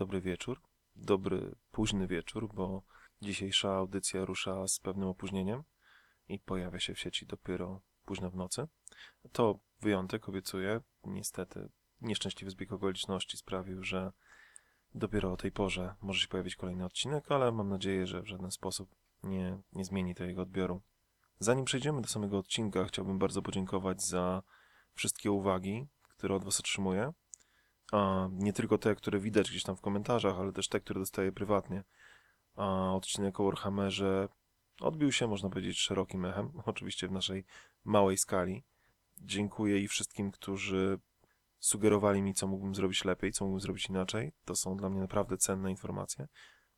dobry wieczór. Dobry późny wieczór, bo dzisiejsza audycja rusza z pewnym opóźnieniem i pojawia się w sieci dopiero późno w nocy. To wyjątek, obiecuję. Niestety nieszczęśliwy zbieg okoliczności sprawił, że dopiero o tej porze może się pojawić kolejny odcinek, ale mam nadzieję, że w żaden sposób nie, nie zmieni to jego odbioru. Zanim przejdziemy do samego odcinka, chciałbym bardzo podziękować za wszystkie uwagi, które od Was otrzymuję. A nie tylko te, które widać gdzieś tam w komentarzach, ale też te, które dostaję prywatnie. A odcinek o Warhammerze odbił się, można powiedzieć, szerokim echem, oczywiście w naszej małej skali. Dziękuję i wszystkim, którzy sugerowali mi, co mógłbym zrobić lepiej, co mógłbym zrobić inaczej. To są dla mnie naprawdę cenne informacje.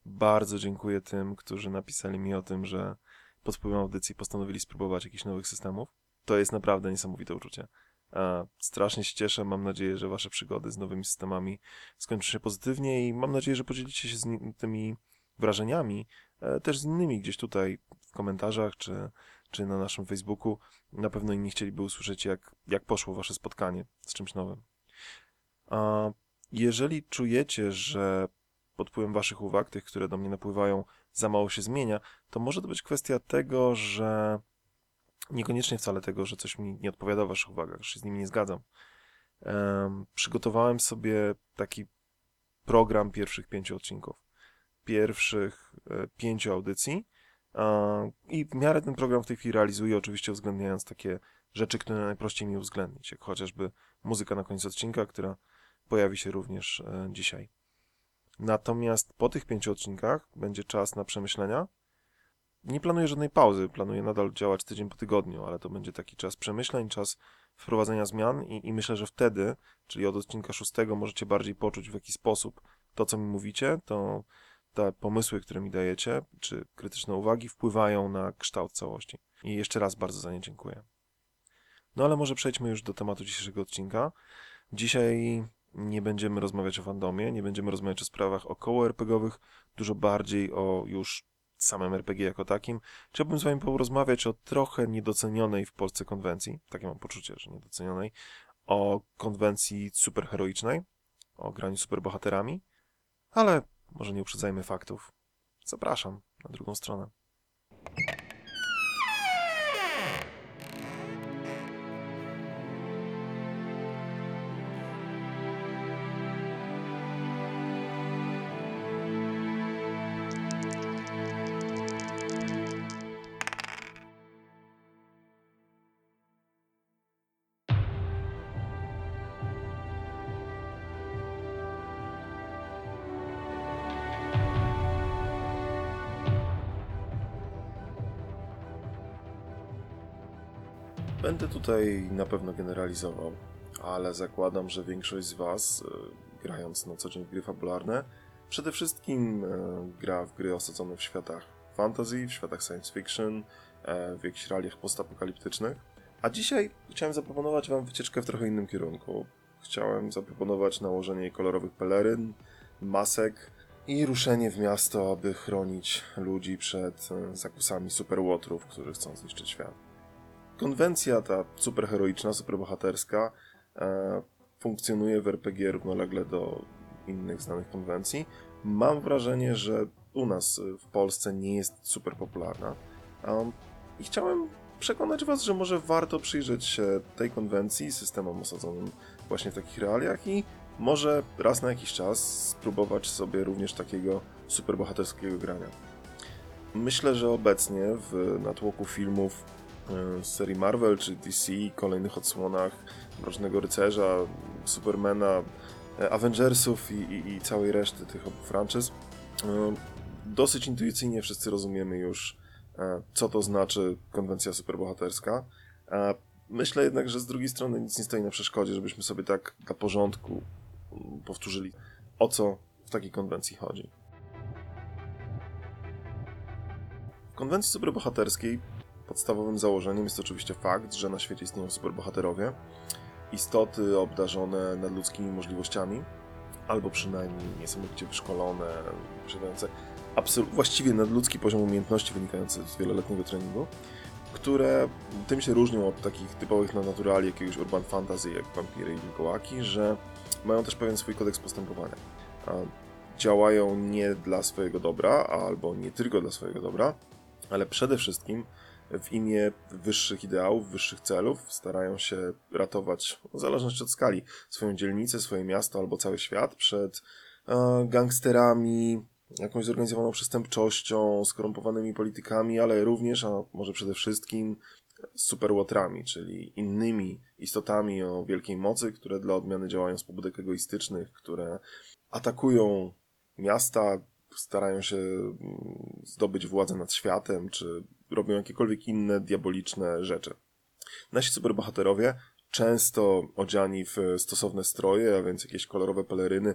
Bardzo dziękuję tym, którzy napisali mi o tym, że pod wpływem audycji postanowili spróbować jakichś nowych systemów. To jest naprawdę niesamowite uczucie. Strasznie się cieszę. Mam nadzieję, że Wasze przygody z nowymi systemami skończą się pozytywnie i mam nadzieję, że podzielicie się z tymi wrażeniami e, też z innymi gdzieś tutaj w komentarzach czy, czy na naszym Facebooku. Na pewno inni chcieliby usłyszeć, jak, jak poszło Wasze spotkanie z czymś nowym. A jeżeli czujecie, że pod wpływem Waszych uwag, tych, które do mnie napływają, za mało się zmienia, to może to być kwestia tego, że niekoniecznie wcale tego, że coś mi nie odpowiada w Waszych uwagach, że się z nimi nie zgadzam. Em, przygotowałem sobie taki program pierwszych pięciu odcinków, pierwszych e, pięciu audycji e, i w miarę ten program w tej chwili realizuję, oczywiście uwzględniając takie rzeczy, które najprościej mi uwzględnić, jak chociażby muzyka na końcu odcinka, która pojawi się również e, dzisiaj. Natomiast po tych pięciu odcinkach będzie czas na przemyślenia. Nie planuję żadnej pauzy, planuję nadal działać tydzień po tygodniu, ale to będzie taki czas przemyśleń, czas wprowadzenia zmian i, i myślę, że wtedy, czyli od odcinka szóstego, możecie bardziej poczuć w jaki sposób to, co mi mówicie, to te pomysły, które mi dajecie, czy krytyczne uwagi wpływają na kształt całości. I jeszcze raz bardzo za nie dziękuję. No ale może przejdźmy już do tematu dzisiejszego odcinka. Dzisiaj nie będziemy rozmawiać o fandomie, nie będziemy rozmawiać o sprawach około RPGowych, dużo bardziej o już samym RPG jako takim. Chciałbym z wami porozmawiać o trochę niedocenionej w Polsce konwencji, takie mam poczucie, że niedocenionej, o konwencji superheroicznej, o graniu superbohaterami, ale może nie uprzedzajmy faktów. Zapraszam na drugą stronę. Tutaj na pewno generalizował, ale zakładam, że większość z Was, e, grając na co dzień w gry fabularne, przede wszystkim e, gra w gry osadzone w światach fantasy, w światach science fiction, e, w jakichś realiach postapokaliptycznych. A dzisiaj chciałem zaproponować Wam wycieczkę w trochę innym kierunku. Chciałem zaproponować nałożenie kolorowych peleryn, masek i ruszenie w miasto, aby chronić ludzi przed zakusami superłotrów, którzy chcą zniszczyć świat konwencja ta superheroiczna, superbohaterska e, funkcjonuje w RPG równolegle do innych znanych konwencji. Mam wrażenie, że u nas w Polsce nie jest super popularna. Um, I chciałem przekonać Was, że może warto przyjrzeć się tej konwencji, systemom osadzonym właśnie w takich realiach i może raz na jakiś czas spróbować sobie również takiego superbohaterskiego grania. Myślę, że obecnie w natłoku filmów z serii Marvel czy DC, kolejnych odsłonach Mrocznego Rycerza, Supermana, e, Avengersów i, i, i całej reszty tych obu franczyz, e, dosyć intuicyjnie wszyscy rozumiemy już, e, co to znaczy konwencja superbohaterska. E, Myślę jednak, że z drugiej strony nic nie stoi na przeszkodzie, żebyśmy sobie tak dla porządku mm, powtórzyli, o co w takiej konwencji chodzi. W konwencji superbohaterskiej podstawowym założeniem jest oczywiście fakt, że na świecie istnieją superbohaterowie, istoty obdarzone nadludzkimi możliwościami, albo przynajmniej niesamowicie wyszkolone, posiadające właściwie nadludzki poziom umiejętności wynikający z wieloletniego treningu, które tym się różnią od takich typowych naturali jakiegoś urban fantasy jak vampiry i wilkołaki, że mają też pewien swój kodeks postępowania. Działają nie dla swojego dobra, albo nie tylko dla swojego dobra, ale przede wszystkim w imię wyższych ideałów, wyższych celów starają się ratować, w zależności od skali, swoją dzielnicę, swoje miasto albo cały świat przed e, gangsterami, jakąś zorganizowaną przestępczością, skorumpowanymi politykami, ale również, a może przede wszystkim superłotrami, czyli innymi istotami o wielkiej mocy, które dla odmiany działają z pobudek egoistycznych, które atakują miasta, starają się mm, zdobyć władzę nad światem, czy robią jakiekolwiek inne diaboliczne rzeczy. Nasi superbohaterowie, często odziani w stosowne stroje, a więc jakieś kolorowe peleryny,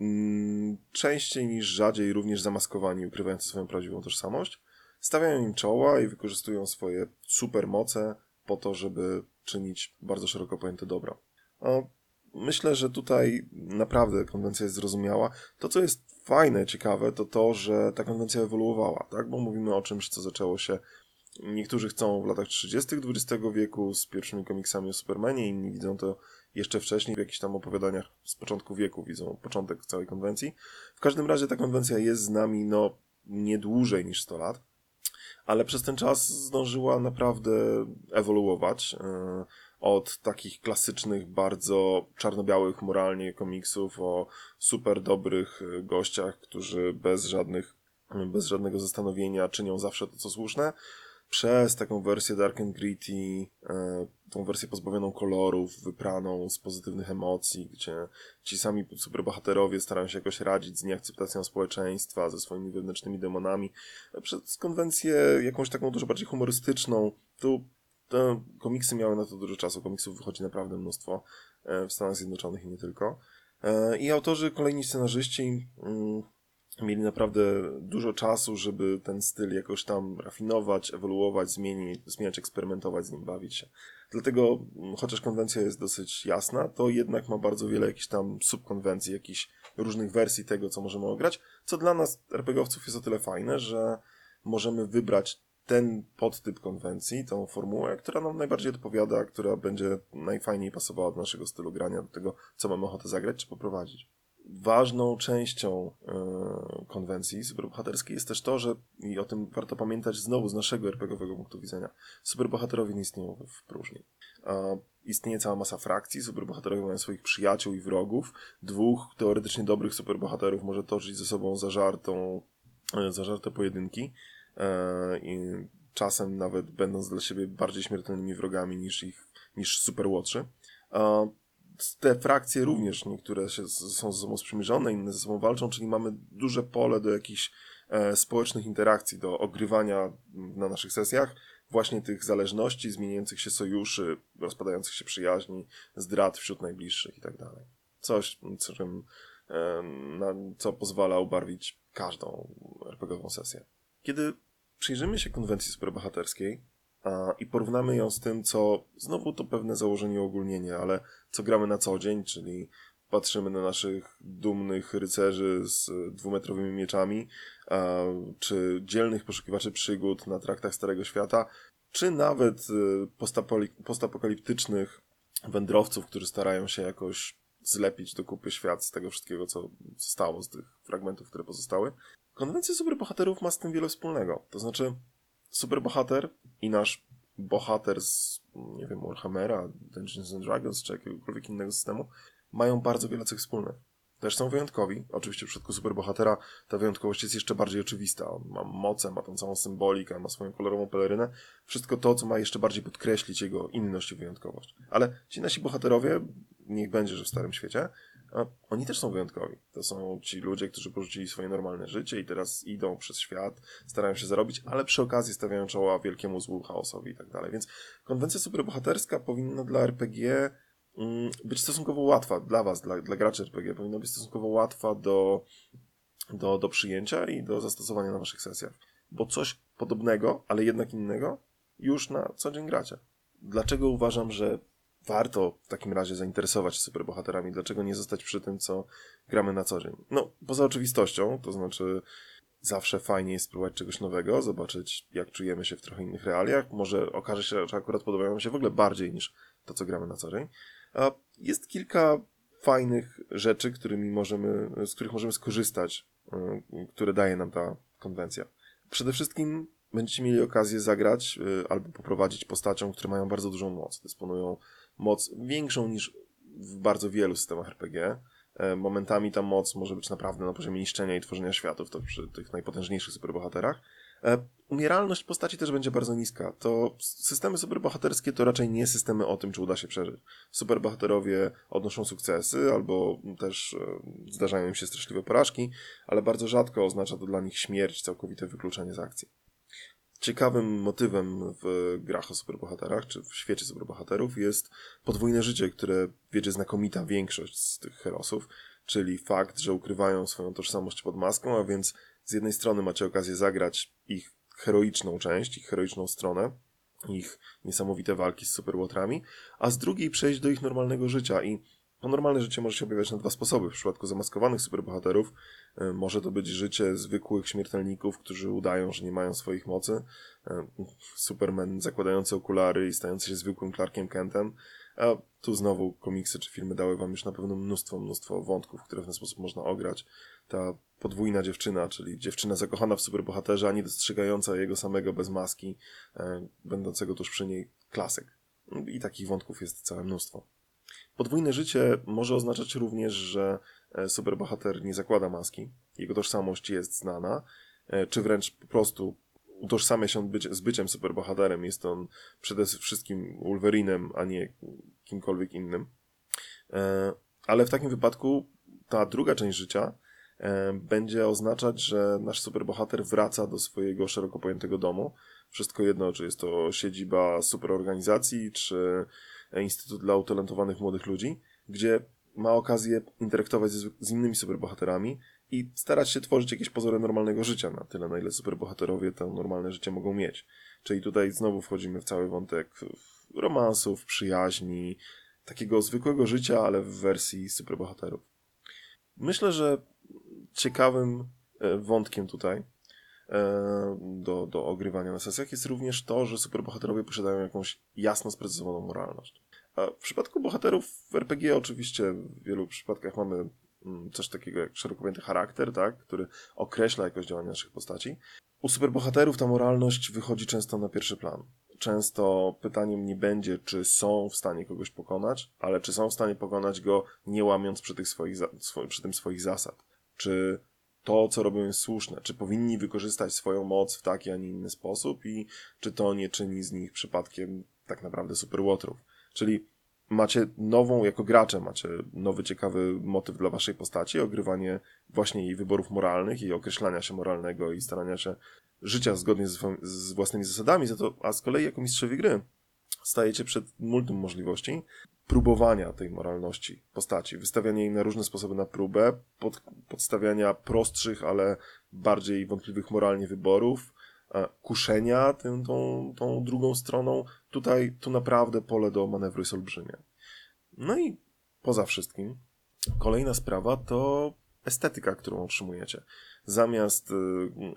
mm, częściej niż rzadziej również zamaskowani, ukrywający swoją prawdziwą tożsamość, stawiają im czoła i wykorzystują swoje supermoce po to, żeby czynić bardzo szeroko pojęte dobro. Myślę, że tutaj naprawdę konwencja jest zrozumiała. To, co jest fajne, ciekawe, to to, że ta konwencja ewoluowała, tak? Bo mówimy o czymś, co zaczęło się. Niektórzy chcą w latach 30. XX wieku z pierwszymi komiksami o Supermanie, inni widzą to jeszcze wcześniej, w jakichś tam opowiadaniach z początku wieku widzą początek całej konwencji. W każdym razie ta konwencja jest z nami, no, nie dłużej niż 100 lat, ale przez ten czas zdążyła naprawdę ewoluować. Yy, od takich klasycznych, bardzo czarno-białych moralnie komiksów o super dobrych e, gościach, którzy bez żadnych, bez żadnego zastanowienia czynią zawsze to, co słuszne, przez taką wersję dark and gritty, e, tą wersję pozbawioną kolorów, wypraną z pozytywnych emocji, gdzie ci sami superbohaterowie starają się jakoś radzić z nieakceptacją społeczeństwa, ze swoimi wewnętrznymi demonami, przez konwencję jakąś taką dużo bardziej humorystyczną. Tu te komiksy miały na to dużo czasu. Komiksów wychodzi naprawdę mnóstwo e, w Stanach Zjednoczonych i nie tylko. E, I autorzy, kolejni scenarzyści mm, mieli naprawdę dużo czasu, żeby ten styl jakoś tam rafinować, ewoluować, zmienić, zmieniać, eksperymentować z nim, bawić się. Dlatego, mm, chociaż konwencja jest dosyć jasna, to jednak ma bardzo wiele jakichś tam subkonwencji, jakichś różnych wersji tego, co możemy ograć, co dla nas, RPGowców, jest o tyle fajne, że możemy wybrać ten podtyp konwencji, tą formułę, która nam najbardziej odpowiada, która będzie najfajniej pasowała do naszego stylu grania, do tego, co mamy ochotę zagrać czy poprowadzić. Ważną częścią yy, konwencji superbohaterskiej jest też to, że, i o tym warto pamiętać znowu z naszego RPGowego punktu widzenia, superbohaterowie nie istnieją w próżni. Istnieje cała masa frakcji, superbohaterowie mają swoich przyjaciół i wrogów, dwóch teoretycznie dobrych superbohaterów może toczyć ze sobą zażartą, yy, zażarte pojedynki, E, i czasem nawet będąc dla siebie bardziej śmiertelnymi wrogami niż ich, niż Superwatchy. Te frakcje również, niektóre się, są ze sobą sprzymierzone, inne ze sobą walczą, czyli mamy duże pole do jakichś e, społecznych interakcji, do ogrywania na naszych sesjach, właśnie tych zależności, zmieniających się sojuszy, rozpadających się przyjaźni, zdrad wśród najbliższych i tak dalej. Coś, co, e, na, co pozwala ubarwić każdą RPGową sesję. Kiedy przyjrzymy się konwencji superbohaterskiej i porównamy ją z tym, co znowu to pewne założenie ogólnienie, ale co gramy na co dzień, czyli patrzymy na naszych dumnych rycerzy z dwumetrowymi mieczami, czy dzielnych poszukiwaczy przygód na traktach Starego Świata, czy nawet y, postapokaliptycznych wędrowców, którzy starają się jakoś zlepić do kupy świat z tego wszystkiego, co zostało, z tych fragmentów, które pozostały. Konwencja superbohaterów ma z tym wiele wspólnego. To znaczy, superbohater i nasz bohater z, nie wiem, Warhammera, Dungeons and Dragons, czy jakiegokolwiek innego systemu, mają bardzo wiele cech wspólnych. Też są wyjątkowi. Oczywiście w przypadku superbohatera ta wyjątkowość jest jeszcze bardziej oczywista. On ma moce, ma tą całą symbolikę, ma swoją kolorową pelerynę. Wszystko to, co ma jeszcze bardziej podkreślić jego inność i wyjątkowość. Ale ci nasi bohaterowie, niech będzie, że w Starym Świecie, a oni też są wyjątkowi. To są ci ludzie, którzy porzucili swoje normalne życie i teraz idą przez świat, starają się zarobić, ale przy okazji stawiają czoła wielkiemu złu, chaosowi i tak dalej. Więc konwencja superbohaterska powinna dla RPG mm, być stosunkowo łatwa dla was, dla, dla graczy RPG, powinna być stosunkowo łatwa do, do, do przyjęcia i do zastosowania na waszych sesjach. Bo coś podobnego, ale jednak innego już na co dzień gracie. Dlaczego uważam, że warto w takim razie zainteresować się superbohaterami? Dlaczego nie zostać przy tym, co gramy na co dzień? No, poza oczywistością, to znaczy zawsze fajnie jest spróbować czegoś nowego, zobaczyć jak czujemy się w trochę innych realiach. Może okaże się, że akurat podobają nam się w ogóle bardziej niż to, co gramy na co dzień. A jest kilka fajnych rzeczy, którymi możemy, z których możemy skorzystać y, które daje nam ta konwencja. Przede wszystkim będziecie mieli okazję zagrać y, albo poprowadzić postacią, które mają bardzo dużą moc. Dysponują moc większą niż w bardzo wielu systemach RPG. E, momentami ta moc może być naprawdę na poziomie niszczenia i tworzenia światów, to przy tych najpotężniejszych superbohaterach. E, umieralność postaci też będzie bardzo niska. To systemy superbohaterskie to raczej nie systemy o tym, czy uda się przeżyć. Superbohaterowie odnoszą sukcesy, albo też e, zdarzają im się straszliwe porażki, ale bardzo rzadko oznacza to dla nich śmierć, całkowite wykluczenie z akcji. Ciekawym motywem w grach o superbohaterach, czy w świecie superbohaterów jest podwójne życie, które wiedzie znakomita większość z tych herosów, czyli fakt, że ukrywają swoją tożsamość pod maską, a więc z jednej strony macie okazję zagrać ich heroiczną część, ich heroiczną stronę, ich niesamowite walki z superłotrami, a z drugiej przejść do ich normalnego życia i to normalne życie może się objawiać na dwa sposoby. W przypadku zamaskowanych superbohaterów e, może to być życie zwykłych śmiertelników, którzy udają, że nie mają swoich mocy. E, Superman zakładający okulary i stający się zwykłym Clarkiem Kentem. A tu znowu komiksy czy filmy dały wam już na pewno mnóstwo, mnóstwo wątków, które w ten sposób można ograć. Ta podwójna dziewczyna, czyli dziewczyna zakochana w superbohaterze, a nie dostrzegająca jego samego bez maski, e, będącego tuż przy niej klasyk. I takich wątków jest całe mnóstwo. Podwójne życie może oznaczać również, że e, superbohater nie zakłada maski, jego tożsamość jest znana, e, czy wręcz po prostu utożsamia się z byciem superbohaterem. Jest on przede wszystkim Wolverinem, a nie kimkolwiek innym. E, ale w takim wypadku ta druga część życia będzie oznaczać, że nasz superbohater wraca do swojego szeroko pojętego domu. Wszystko jedno, czy jest to siedziba superorganizacji, czy Instytut dla Utalentowanych Młodych Ludzi, gdzie ma okazję interaktować z, z innymi superbohaterami i starać się tworzyć jakieś pozory normalnego życia na tyle, na ile superbohaterowie to normalne życie mogą mieć. Czyli tutaj znowu wchodzimy w cały wątek romansów, przyjaźni, takiego zwykłego życia, ale w wersji superbohaterów. Myślę, że ciekawym e, wątkiem tutaj e, do, do ogrywania na sesjach jest również to, że superbohaterowie posiadają jakąś jasno sprecyzowaną moralność. A w przypadku bohaterów w RPG oczywiście w wielu przypadkach mamy mm, coś takiego jak szeroko pojęty charakter, tak, który określa jakość działania naszych postaci. U superbohaterów ta moralność wychodzi często na pierwszy plan. Często pytaniem nie będzie, czy są w stanie kogoś pokonać, ale czy są w stanie pokonać go nie łamiąc przy, tych swoich, przy tym swoich zasad. Czy to, co robią jest słuszne, czy powinni wykorzystać swoją moc w taki, a nie inny sposób i czy to nie czyni z nich przypadkiem tak naprawdę superłotrów. Czyli macie nową, jako gracze, macie nowy, ciekawy motyw dla waszej postaci, ogrywanie właśnie jej wyborów moralnych, jej określania się moralnego i starania się życia zgodnie z, z własnymi zasadami, za to, a z kolei jako mistrzowie gry stajecie przed multum możliwości próbowania tej moralności postaci, wystawiania jej na różne sposoby na próbę, pod, podstawiania prostszych, ale bardziej wątpliwych moralnie wyborów, kuszenia tą, tą, tą drugą stroną. Tutaj tu naprawdę pole do manewru jest olbrzymie. No i poza wszystkim, kolejna sprawa to estetyka, którą otrzymujecie. Zamiast y,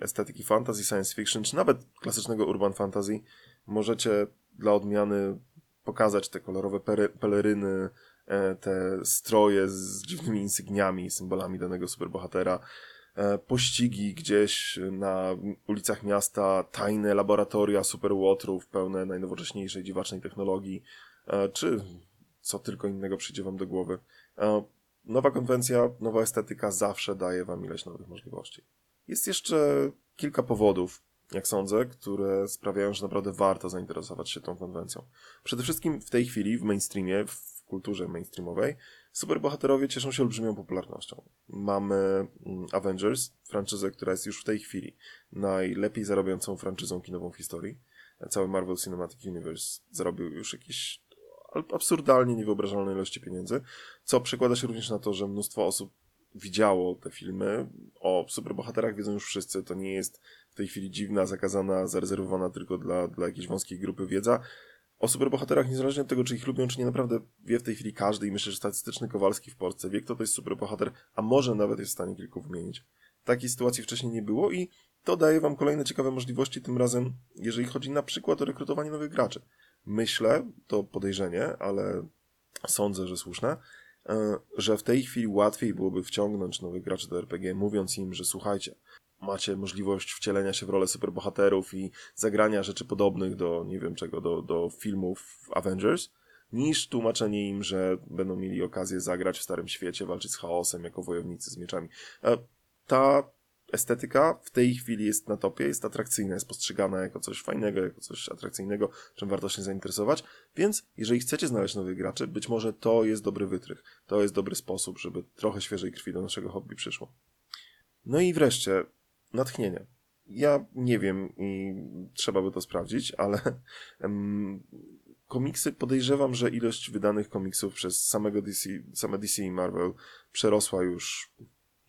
estetyki fantasy, science fiction, czy nawet klasycznego urban fantasy, możecie dla odmiany pokazać te kolorowe peleryny, e, te stroje z dziwnymi insygniami, symbolami danego superbohatera, e, pościgi gdzieś na ulicach miasta, tajne laboratoria superłotrów pełne najnowocześniejszej dziwacznej technologii, e, czy co tylko innego przyjdzie wam do głowy. Nowa konwencja, nowa estetyka zawsze daje wam ileś nowych możliwości. Jest jeszcze kilka powodów, jak sądzę, które sprawiają, że naprawdę warto zainteresować się tą konwencją. Przede wszystkim w tej chwili w mainstreamie, w kulturze mainstreamowej, superbohaterowie cieszą się olbrzymią popularnością. Mamy mm, Avengers, franczyzę, która jest już w tej chwili najlepiej zarabiającą franczyzą kinową w historii. Cały Marvel Cinematic Universe zarobił już jakieś absurdalnie niewyobrażalne ilości pieniędzy, co przekłada się również na to, że mnóstwo osób widziało te filmy. O superbohaterach wiedzą już wszyscy, to nie jest w tej chwili dziwna, zakazana, zarezerwowana tylko dla, dla jakiejś wąskiej grupy wiedza. O superbohaterach, niezależnie od tego, czy ich lubią, czy nie, naprawdę wie w tej chwili każdy i myślę, że statystyczny Kowalski w Polsce wie, kto to jest superbohater, a może nawet jest w stanie kilku wymienić. Takiej sytuacji wcześniej nie było i to daje wam kolejne ciekawe możliwości, tym razem, jeżeli chodzi na przykład o rekrutowanie nowych graczy. Myślę, to podejrzenie, ale sądzę, że słuszne, e, że w tej chwili łatwiej byłoby wciągnąć nowych graczy do RPG, mówiąc im, że słuchajcie, macie możliwość wcielenia się w rolę superbohaterów i zagrania rzeczy podobnych do, nie wiem czego, do, do filmów Avengers, niż tłumaczenie im, że będą mieli okazję zagrać w Starym Świecie, walczyć z chaosem jako wojownicy z mieczami. E, ta estetyka w tej chwili jest na topie, jest atrakcyjna, jest postrzegana jako coś fajnego, jako coś atrakcyjnego, czym warto się zainteresować. Więc jeżeli chcecie znaleźć nowych graczy, być może to jest dobry wytrych. To jest dobry sposób, żeby trochę świeżej krwi do naszego hobby przyszło. No i wreszcie natchnienie. Ja nie wiem i trzeba by to sprawdzić, ale komiksy podejrzewam, że ilość wydanych komiksów przez samego DC, same DC i Marvel przerosła już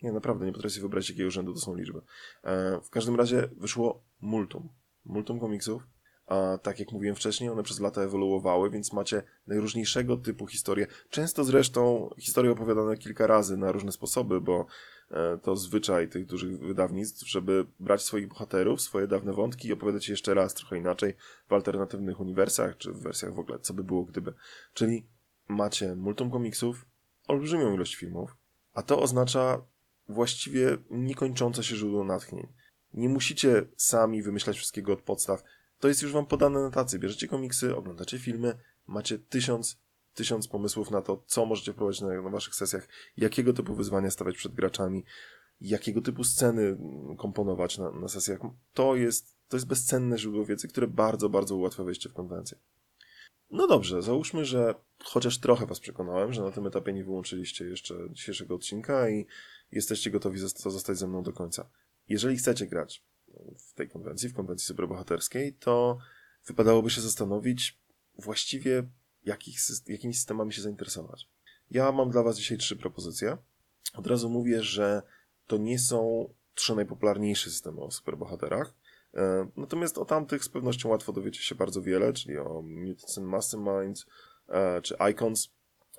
nie, naprawdę nie potrafię wyobrazić, jakiego rzędu to są liczby. E, w każdym razie wyszło multum. Multum komiksów. A tak jak mówiłem wcześniej, one przez lata ewoluowały, więc macie najróżniejszego typu historie. Często zresztą historie opowiadane kilka razy na różne sposoby, bo to zwyczaj tych dużych wydawnictw, żeby brać swoich bohaterów, swoje dawne wątki i opowiadać je jeszcze raz trochę inaczej w alternatywnych uniwersach, czy w wersjach w ogóle, co by było gdyby. Czyli macie multum komiksów, olbrzymią ilość filmów, a to oznacza właściwie niekończące się źródło natchnień. Nie musicie sami wymyślać wszystkiego od podstaw. To jest już wam podane na tacy. Bierzecie komiksy, oglądacie filmy, macie tysiąc, tysiąc pomysłów na to, co możecie prowadzić na, na waszych sesjach, jakiego typu wyzwania stawiać przed graczami, jakiego typu sceny komponować na, na sesjach. To jest, to jest bezcenne źródło wiedzy, które bardzo, bardzo ułatwia wejście w konwencję. No dobrze, załóżmy, że chociaż trochę was przekonałem, że na tym etapie nie wyłączyliście jeszcze dzisiejszego odcinka i jesteście gotowi zostać ze mną do końca. Jeżeli chcecie grać w tej konwencji, w konwencji superbohaterskiej, to wypadałoby się zastanowić właściwie, jakich, jakimi systemami się zainteresować. Ja mam dla Was dzisiaj trzy propozycje. Od razu mówię, że to nie są trzy najpopularniejsze systemy o superbohaterach. E, natomiast o tamtych z pewnością łatwo dowiecie się bardzo wiele, czyli o Mutants and Masterminds, e, czy Icons.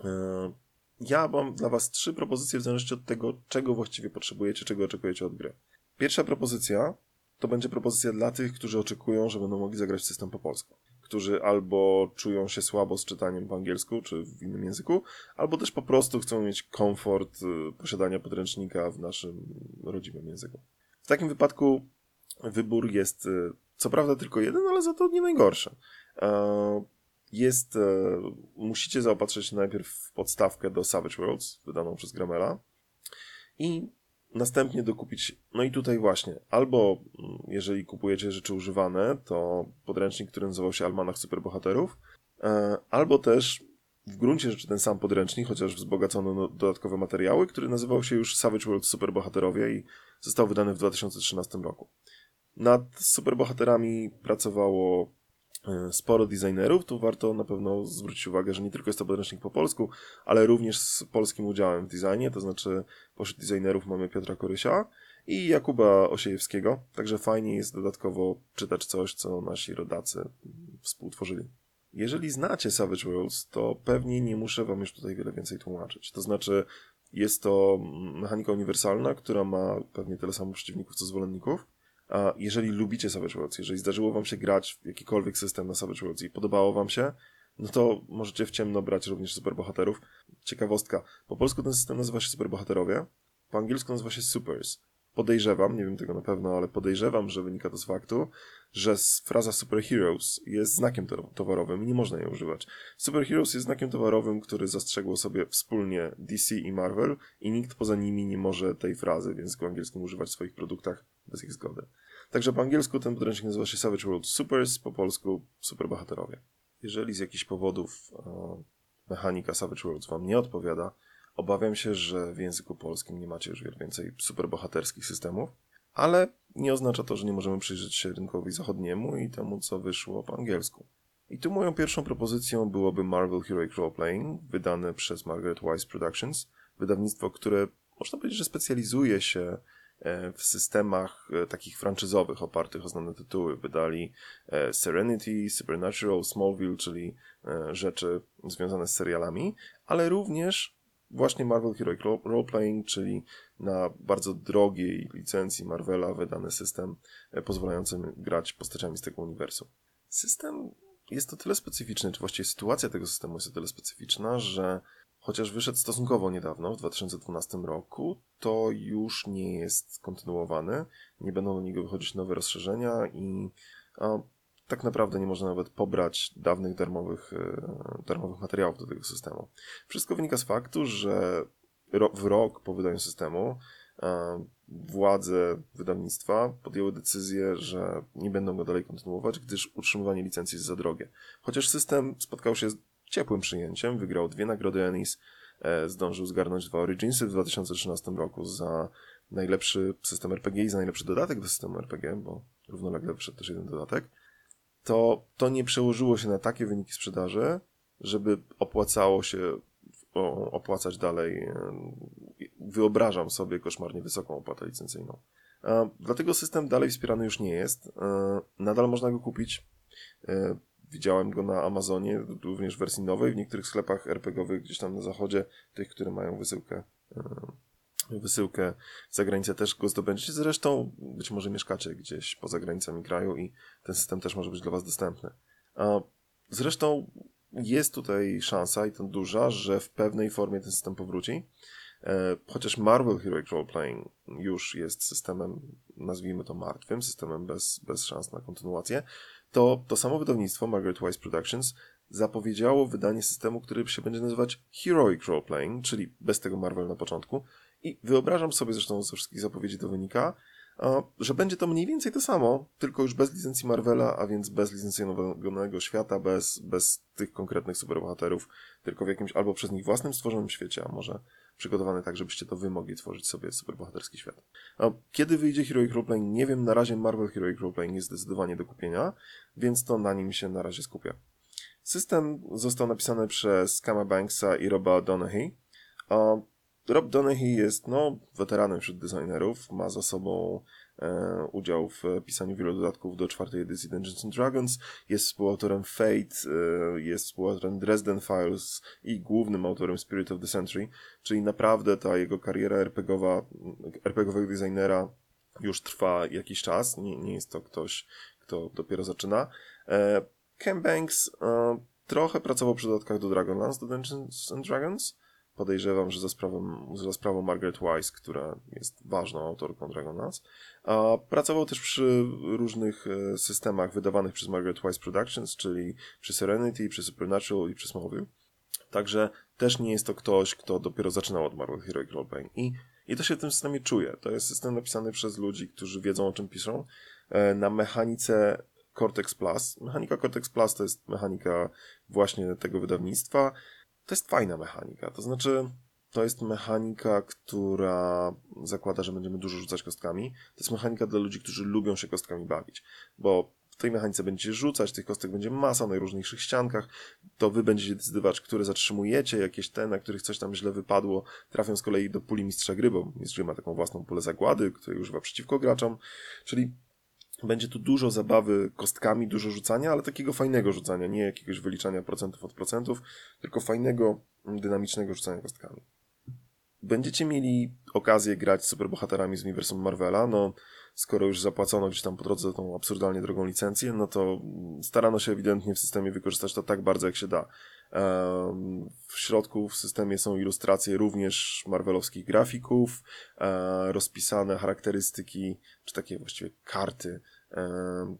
E, ja mam dla Was trzy propozycje w zależności od tego, czego właściwie potrzebujecie, czego oczekujecie od gry. Pierwsza propozycja to będzie propozycja dla tych, którzy oczekują, że będą mogli zagrać system po polsku. Którzy albo czują się słabo z czytaniem po angielsku czy w innym języku, albo też po prostu chcą mieć komfort y, posiadania podręcznika w naszym rodzimym języku. W takim wypadku wybór jest y, co prawda tylko jeden, ale za to nie najgorszy. E, jest, e, musicie zaopatrzyć się najpierw w podstawkę do Savage Worlds, wydaną przez Gramela i następnie dokupić, no i tutaj właśnie, albo mm, jeżeli kupujecie rzeczy używane, to podręcznik, który nazywał się Almanach Superbohaterów, e, albo też w gruncie rzeczy ten sam podręcznik, chociaż wzbogacono dodatkowe materiały, który nazywał się już Savage World Superbohaterowie i został wydany w 2013 roku. Nad superbohaterami pracowało sporo designerów, tu warto na pewno zwrócić uwagę, że nie tylko jest to podręcznik po polsku, ale również z polskim udziałem w designie, to znaczy pośród designerów mamy Piotra Korysia i Jakuba Osiejewskiego, także fajnie jest dodatkowo czytać coś, co nasi rodacy współtworzyli. Jeżeli znacie Savage Worlds, to pewnie nie muszę wam już tutaj wiele więcej tłumaczyć. To znaczy, jest to mechanika uniwersalna, która ma pewnie tyle samo przeciwników co zwolenników, jeżeli lubicie Savage Worlds, jeżeli zdarzyło wam się grać w jakikolwiek system na Savage Worlds i podobało wam się, no to możecie w ciemno brać również superbohaterów. Ciekawostka, po polsku ten system nazywa się superbohaterowie, po angielsku nazywa się supers. Podejrzewam, nie wiem tego na pewno, ale podejrzewam, że wynika to z faktu, że fraza superheroes jest znakiem towarowym i nie można jej używać. Superheroes jest znakiem towarowym, który zastrzegło sobie wspólnie DC i Marvel i nikt poza nimi nie może tej frazy w języku angielskim używać w swoich produktach bez ich zgody. Także po angielsku ten podręcznik nazywa się Savage World Supers, po polsku Superbohaterowie. Jeżeli z jakichś powodów e, mechanika Savage Worlds wam nie odpowiada, obawiam się, że w języku polskim nie macie już więcej superbohaterskich systemów, ale nie oznacza to, że nie możemy przyjrzeć się rynkowi zachodniemu i temu, co wyszło po angielsku. I tu moją pierwszą propozycją byłoby Marvel Heroic Roleplaying, wydane przez Margaret Wise Productions, wydawnictwo, które można powiedzieć, że specjalizuje się w systemach e, takich franczyzowych opartych o znane tytuły. Wydali e, Serenity, Supernatural, Smallville, czyli rzeczy związane z serialami, ale również właśnie Marvel Heroic Roleplaying, czyli na bardzo drogiej licencji Marvela wydany system pozwalający grać postaciami z tego uniwersum. System jest to tyle specyficzny, czy właściwie sytuacja tego systemu jest o tyle specyficzna, że chociaż wyszedł stosunkowo niedawno, w 2012 roku, to już nie jest kontynuowany. Nie będą do niego wychodzić nowe rozszerzenia i tak naprawdę nie można nawet pobrać dawnych darmowych, e, darmowych materiałów do tego systemu. Wszystko wynika z faktu, że w rok po wydaniu systemu e, władze wydawnictwa podjęły decyzję, że nie będą go dalej kontynuować, gdyż utrzymywanie licencji jest za drogie. Chociaż system spotkał się ciepłym przyjęciem, wygrał dwie nagrody Ennis, e, zdążył zgarnąć dwa Originsy w 2013 roku za najlepszy system RPG i za najlepszy dodatek do systemu RPG, bo równolegle wyszedł też jeden dodatek, to to nie przełożyło się na takie wyniki sprzedaży, żeby opłacało się opłacać dalej. Wyobrażam sobie koszmarnie wysoką opłatę licencyjną. Dlatego system dalej wspierany już nie jest. Nadal można go kupić. Widziałem go na Amazonie, również w wersji nowej, w niektórych sklepach RPGowych gdzieś tam na zachodzie, tych, które mają wysyłkę e, wysyłkę za granicę też go zdobędziecie. Zresztą być może mieszkacie gdzieś poza granicami kraju i ten system też może być dla Was dostępny. Zresztą jest tutaj szansa i to duża, że w pewnej formie ten system powróci. E, chociaż Marvel Heroic Roleplaying już jest systemem, nazwijmy to martwym, systemem bez, bez szans na kontynuację, to to samo wydawnictwo, Margaret Wise Productions, zapowiedziało wydanie systemu, który się będzie nazywać Heroic Roleplaying, czyli bez tego Marvel na początku. I wyobrażam sobie, zresztą ze wszystkich zapowiedzi to wynika, że będzie to mniej więcej to samo, tylko już bez licencji Marvela, a więc bez licencjonowanego świata, bez, bez tych konkretnych superbohaterów, tylko w jakimś albo przez nich własnym stworzonym świecie, a może przygotowany tak, żebyście to wy mogli tworzyć sobie superbohaterski świat. A kiedy wyjdzie Heroic Roleplaying? Nie wiem, na razie Marvel Heroic Roleplaying jest zdecydowanie do kupienia, więc to na nim się na razie skupię. System został napisany przez Kama Banksa i Roba Donaghy. Rob Donaghy jest no, weteranem wśród designerów, ma za sobą udział w pisaniu wielu dodatków do czwartej edycji Dungeons and Dragons, jest współautorem Fate, e, jest współautorem Dresden Files i głównym autorem Spirit of the Century, czyli naprawdę ta jego kariera RPGowa, RPGowego designera już trwa jakiś czas, nie, nie jest to ktoś, kto dopiero zaczyna. E, Ken Banks e, trochę pracował przy dodatkach do Dragonlance, do Dungeons and Dragons, podejrzewam, że za sprawą, za sprawą Margaret Wise, która jest ważną autorką Dragonlance. A pracował też przy różnych e, systemach wydawanych przez Margaret Wise Productions, czyli przy Serenity, przy Supernatural i przy Smallville. Także też nie jest to ktoś, kto dopiero zaczynał od Marvel Heroic Roleplaying. I, I to się w tym systemie czuje. To jest system napisany przez ludzi, którzy wiedzą o czym piszą, e, na mechanice Cortex Plus. Mechanika Cortex Plus to jest mechanika właśnie tego wydawnictwa to jest fajna mechanika. To znaczy, to jest mechanika, która zakłada, że będziemy dużo rzucać kostkami. To jest mechanika dla ludzi, którzy lubią się kostkami bawić, bo w tej mechanice będziecie rzucać, tych kostek będzie masa na najróżniejszych ściankach, to wy będziecie decydować, które zatrzymujecie, jakieś te, na których coś tam źle wypadło, trafią z kolei do puli mistrza gry, bo mistrz gry ma taką własną pulę zagłady, której używa przeciwko graczom, czyli będzie tu dużo zabawy kostkami, dużo rzucania, ale takiego fajnego rzucania, nie jakiegoś wyliczania procentów od procentów, tylko fajnego, dynamicznego rzucania kostkami. Będziecie mieli okazję grać z superbohaterami z uniwersum Marvela, no skoro już zapłacono gdzieś tam po drodze tą absurdalnie drogą licencję, no to starano się ewidentnie w systemie wykorzystać to tak bardzo jak się da. W środku w systemie są ilustracje również marvelowskich grafików, e, rozpisane charakterystyki, czy takie właściwie karty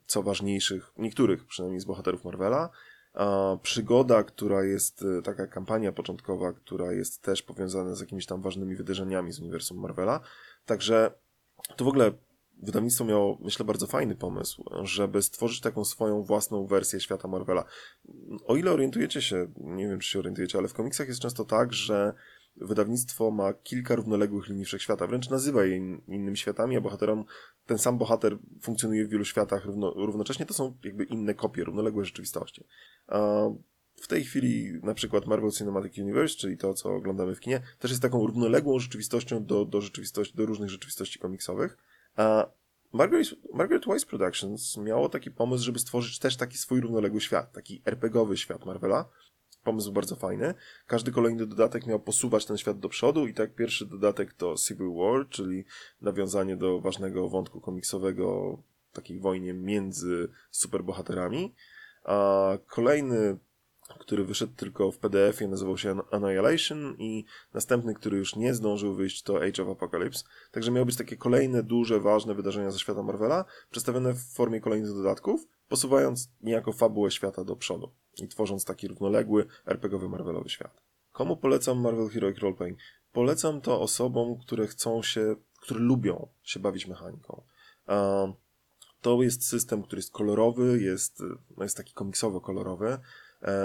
co ważniejszych, niektórych przynajmniej z bohaterów Marvela. Przygoda, która jest, e, taka kampania początkowa, która jest też powiązana z jakimiś tam ważnymi wydarzeniami z uniwersum Marvela. Także to w ogóle wydawnictwo miało, myślę, bardzo fajny pomysł, żeby stworzyć taką swoją własną wersję świata Marvela. O ile orientujecie się, nie wiem czy się orientujecie, ale w komiksach jest często tak, że wydawnictwo ma kilka równoległych linii wszechświata, wręcz nazywa je innymi światami, a bohaterom ten sam bohater funkcjonuje w wielu światach równo, równocześnie, to są jakby inne kopie, równoległe rzeczywistości. A w tej chwili na przykład Marvel Cinematic Universe, czyli to, co oglądamy w kinie, też jest taką równoległą rzeczywistością do, do, rzeczywistości, do różnych rzeczywistości komiksowych. A Margaret, Margaret Wise Productions miało taki pomysł, żeby stworzyć też taki swój równoległy świat, taki RPGowy świat Marvela, pomysł bardzo fajny. Każdy kolejny dodatek miał posuwać ten świat do przodu i tak pierwszy dodatek to Civil War, czyli nawiązanie do ważnego wątku komiksowego takiej wojnie między superbohaterami. A kolejny który wyszedł tylko w PDF-ie, nazywał się Annihilation i następny, który już nie zdążył wyjść, to Age of Apocalypse. Także miały być takie kolejne, duże, ważne wydarzenia ze świata Marvela, przedstawione w formie kolejnych dodatków, posuwając niejako fabułę świata do przodu i tworząc taki równoległy, RPGowy Marvelowy świat. Komu polecam Marvel Heroic Roleplaying? Polecam to osobom, które chcą się, które lubią się bawić mechaniką. To jest system, który jest kolorowy, jest, no jest taki komiksowo-kolorowy, E,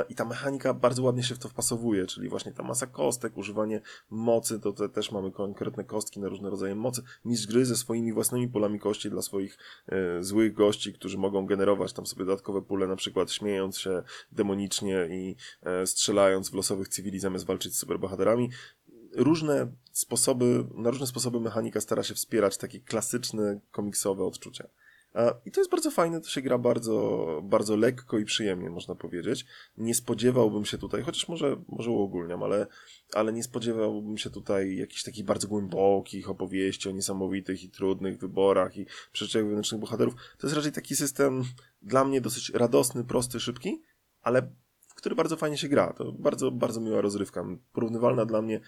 I ta mechanika bardzo ładnie się w to wpasowuje, czyli właśnie ta masa kostek, używanie mocy, to te, też mamy konkretne kostki na różne rodzaje mocy. Mistrz gry ze swoimi własnymi polami kości dla swoich e, złych gości, którzy mogą generować tam sobie dodatkowe pule, na przykład śmiejąc się demonicznie i e, strzelając w losowych cywili zamiast walczyć z superbohaterami różne sposoby, na różne sposoby mechanika stara się wspierać takie klasyczne komiksowe odczucia. I to jest bardzo fajne, to się gra bardzo, bardzo lekko i przyjemnie, można powiedzieć. Nie spodziewałbym się tutaj, chociaż może, może uogólniam, ale, ale nie spodziewałbym się tutaj jakichś takich bardzo głębokich opowieści o niesamowitych i trudnych wyborach i przeżyciach wewnętrznych bohaterów. To jest raczej taki system dla mnie dosyć radosny, prosty, szybki, ale w który bardzo fajnie się gra. To bardzo, bardzo miła rozrywka. Porównywalna dla mnie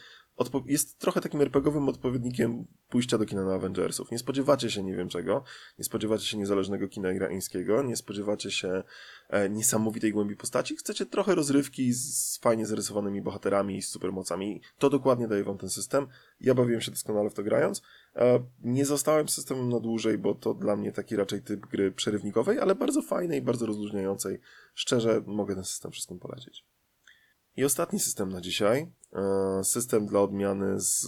jest trochę takim RPGowym odpowiednikiem pójścia do kina na Avengersów. Nie spodziewacie się nie wiem czego, nie spodziewacie się niezależnego kina irańskiego, nie spodziewacie się e, niesamowitej głębi postaci, chcecie trochę rozrywki z fajnie zarysowanymi bohaterami i z supermocami. To dokładnie daje wam ten system. Ja bawiłem się doskonale w to grając. E, nie zostałem systemem na dłużej, bo to dla mnie taki raczej typ gry przerywnikowej, ale bardzo fajnej, bardzo rozluźniającej. Szczerze mogę ten system wszystkim polecić. I ostatni system na dzisiaj. E, system dla odmiany z,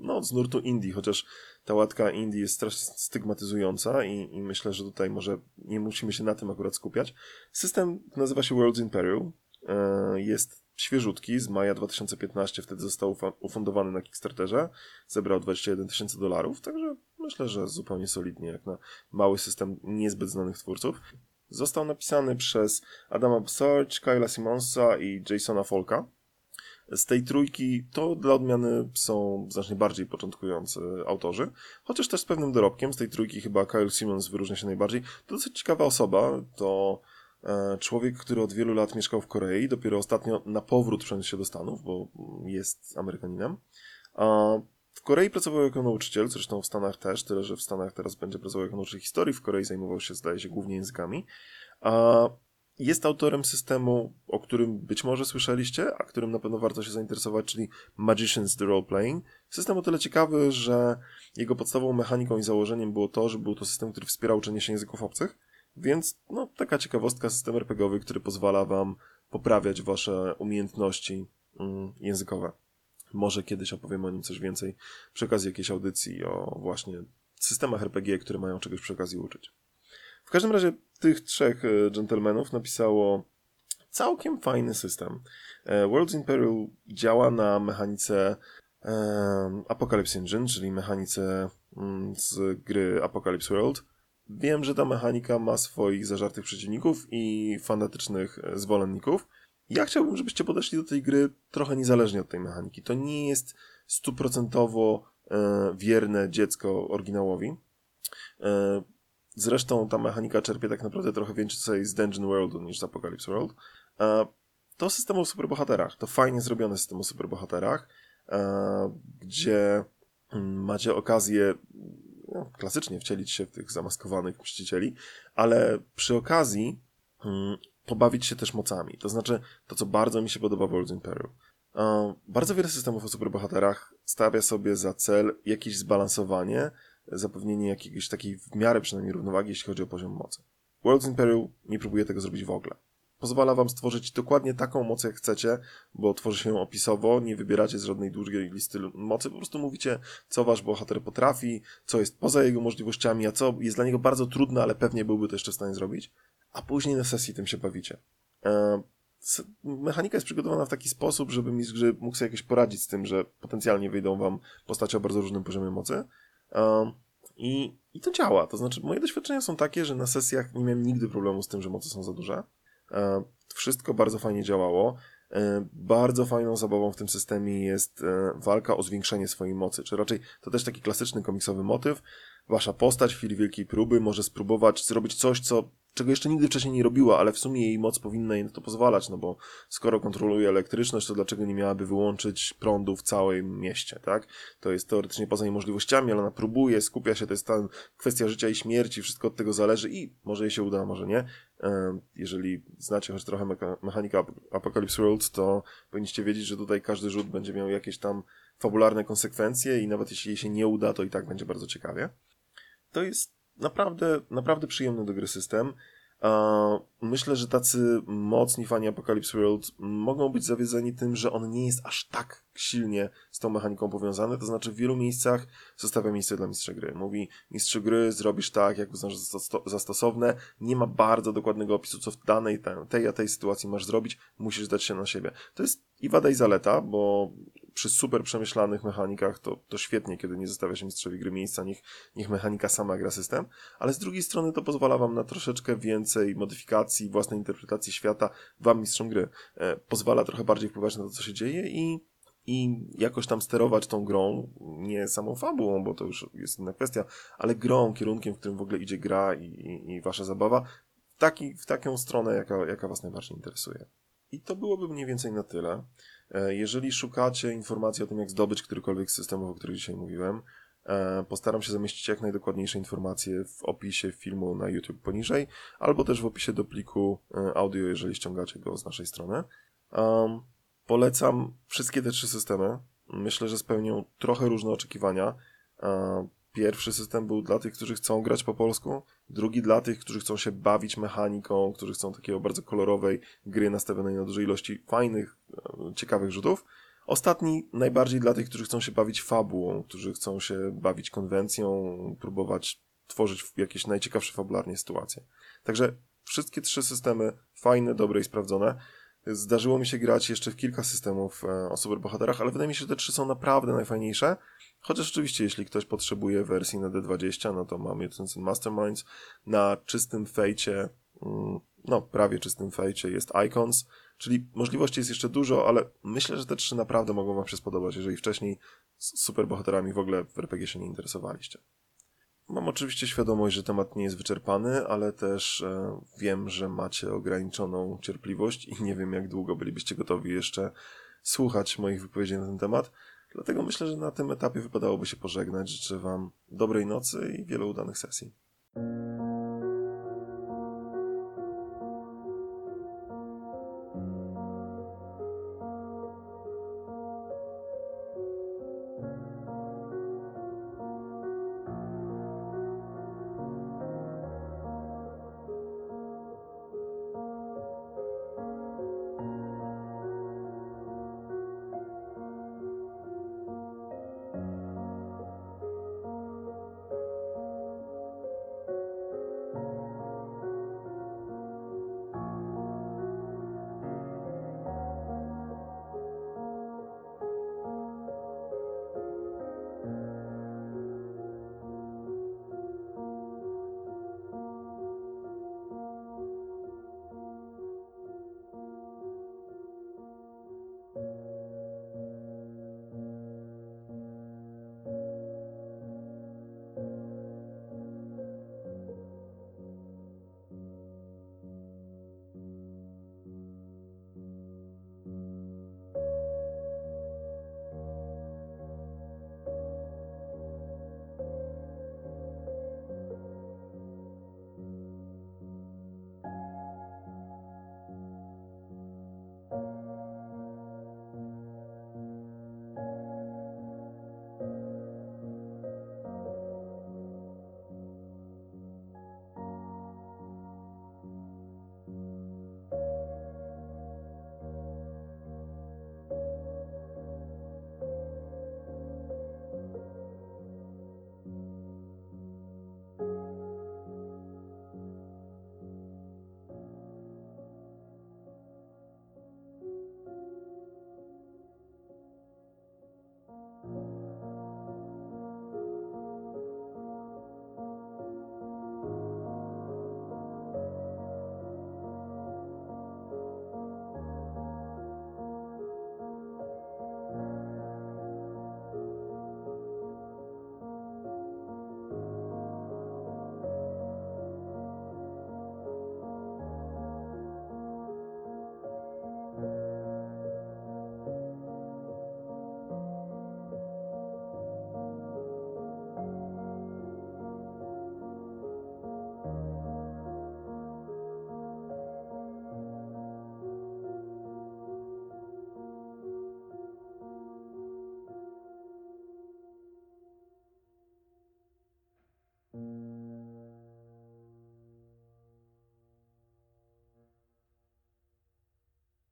no, z nurtu indie, chociaż ta łatka indie jest strasznie stygmatyzująca i, i myślę, że tutaj może nie musimy się na tym akurat skupiać. System nazywa się Worlds in Peril. E, jest świeżutki, z maja 2015, wtedy został ufundowany na Kickstarterze, zebrał 21 tysięcy dolarów, także myślę, że zupełnie solidnie, jak na mały system niezbyt znanych twórców. Został napisany przez Adama Bsarge, Kyla Simonsa i Jasona Folka. Z tej trójki to dla odmiany są znacznie bardziej początkujący autorzy, chociaż też z pewnym dorobkiem. Z tej trójki chyba Kyle Simmons wyróżnia się najbardziej. To dosyć ciekawa osoba, to e, człowiek, który od wielu lat mieszkał w Korei, dopiero ostatnio na powrót przeniósł się do Stanów, bo jest Amerykaninem. W Korei pracował jako nauczyciel, zresztą w Stanach też, tyle że w Stanach teraz będzie pracował jako nauczyciel historii, w Korei zajmował się, zdaje się, głównie językami. A jest autorem systemu, o którym być może słyszeliście, a którym na pewno warto się zainteresować, czyli Magicians the Role Playing. System o tyle ciekawy, że jego podstawową mechaniką i założeniem było to, że był to system, który wspierał uczenie się języków obcych, więc no, taka ciekawostka, system RPGowy, który pozwala wam poprawiać wasze umiejętności mm, językowe. Może kiedyś opowiem o nim coś więcej przy okazji jakiejś audycji o właśnie systemach RPG, które mają czegoś przy okazji uczyć. W każdym razie tych trzech e, gentlemanów napisało całkiem fajny system. E, Worlds in Peril działa na mechanice e, Apocalypse Engine, czyli mechanice mm, z gry Apocalypse World. Wiem, że ta mechanika ma swoich zażartych przeciwników i fanatycznych zwolenników, ja chciałbym, żebyście podeszli do tej gry trochę niezależnie od tej mechaniki. To nie jest stuprocentowo e, wierne dziecko oryginałowi. E, zresztą ta mechanika czerpie tak naprawdę trochę więcej z Dungeon Worldu niż z Apocalypse World. E, to system o superbohaterach. To fajnie zrobiony system o superbohaterach, gdzie mm, macie okazję no, klasycznie wcielić się w tych zamaskowanych mścicieli, ale przy okazji mm, pobawić się też mocami. To znaczy, to co bardzo mi się podoba w World's in Peril. Bardzo wiele systemów o superbohaterach stawia sobie za cel jakieś zbalansowanie, zapewnienie jakiejś takiej w miarę przynajmniej równowagi, jeśli chodzi o poziom mocy. World's in Peril nie próbuje tego zrobić w ogóle. Pozwala wam stworzyć dokładnie taką moc, jak chcecie, bo tworzy się ją opisowo, nie wybieracie z żadnej długiej listy mocy, po prostu mówicie, co wasz bohater potrafi, co jest poza jego możliwościami, a co jest dla niego bardzo trudne, ale pewnie byłby to jeszcze w stanie zrobić a później na sesji tym się bawicie. E, mechanika jest przygotowana w taki sposób, żeby mistrz mógł sobie jakoś poradzić z tym, że potencjalnie wyjdą wam postacie o bardzo różnym poziomie mocy. E, I, I to działa. To znaczy, moje doświadczenia są takie, że na sesjach nie miałem nigdy problemu z tym, że moce są za duże. E, wszystko bardzo fajnie działało. Bardzo fajną zabawą w tym systemie jest walka o zwiększenie swojej mocy, czy raczej to też taki klasyczny komiksowy motyw. Wasza postać w chwili wielkiej próby może spróbować zrobić coś, co czego jeszcze nigdy wcześniej nie robiła, ale w sumie jej moc powinna jej na to pozwalać, no bo skoro kontroluje elektryczność, to dlaczego nie miałaby wyłączyć prądu w całym mieście, tak? To jest teoretycznie poza jej możliwościami, ale ona próbuje, skupia się, to jest ta kwestia życia i śmierci, wszystko od tego zależy i może jej się uda, może nie. Jeżeli znacie choć trochę meka- mechanika Ap- Apocalypse World, to powinniście wiedzieć, że tutaj każdy rzut będzie miał jakieś tam fabularne konsekwencje i nawet jeśli jej się nie uda, to i tak będzie bardzo ciekawie. To jest naprawdę, naprawdę przyjemny do gry system. Myślę, że tacy mocni fani Apocalypse World mogą być zawiedzeni tym, że on nie jest aż tak silnie z tą mechaniką powiązany, to znaczy w wielu miejscach zostawia miejsce dla mistrza gry. Mówi, mistrzu gry, zrobisz tak, jak uznasz za stosowne, nie ma bardzo dokładnego opisu, co w danej tej, tej a tej sytuacji masz zrobić, musisz dać się na siebie. To jest i wada i zaleta, bo przy super przemyślanych mechanikach to, to świetnie, kiedy nie zostawia się mistrzowi gry miejsca, niech, niech mechanika sama gra system, ale z drugiej strony to pozwala wam na troszeczkę więcej modyfikacji, własnej interpretacji świata, wam mistrzom gry. E, pozwala trochę bardziej wpływać na to, co się dzieje i, i jakoś tam sterować tą grą, nie samą fabułą, bo to już jest inna kwestia, ale grą, kierunkiem, w którym w ogóle idzie gra i, i, i wasza zabawa, taki, w taką stronę, jaka, jaka was najbardziej interesuje. I to byłoby mniej więcej na tyle. E, Jeżeli szukacie informacji o tym, jak zdobyć którykolwiek z systemów, o których dzisiaj mówiłem, e, postaram się zamieścić jak najdokładniejsze informacje w opisie filmu na YouTube poniżej, albo też w opisie do pliku e, audio, jeżeli ściągacie go z naszej strony. Um, polecam wszystkie te trzy systemy. Myślę, że spełnią trochę różne oczekiwania. E, Pierwszy system był dla tych, którzy chcą grać po polsku, drugi dla tych, którzy chcą się bawić mechaniką, którzy chcą takiego bardzo kolorowej gry nastawionej na dużej ilości fajnych, e, ciekawych rzutów. Ostatni najbardziej dla tych, którzy chcą się bawić fabułą, którzy chcą się bawić konwencją, próbować tworzyć jakieś najciekawsze fabularnie sytuacje. Także wszystkie trzy systemy fajne, dobre i sprawdzone. Zdarzyło mi się grać jeszcze w kilka systemów e, o superbohaterach, ale wydaje mi się, że te trzy są naprawdę najfajniejsze. Chociaż oczywiście, jeśli ktoś potrzebuje wersji na D20, no to mamy and Masterminds. Na czystym fejcie, mm, no prawie czystym fejcie jest Icons, czyli możliwości jest jeszcze dużo, ale myślę, że te trzy naprawdę mogą wam się spodobać, jeżeli wcześniej z superbohaterami w ogóle w RPG się nie interesowaliście. Mam oczywiście świadomość, że temat nie jest wyczerpany, ale też e, wiem, że macie ograniczoną cierpliwość i nie wiem, jak długo bylibyście gotowi jeszcze słuchać moich wypowiedzi na ten temat. Dlatego myślę, że na tym etapie wypadałoby się pożegnać. Życzę Wam dobrej nocy i wielu udanych sesji.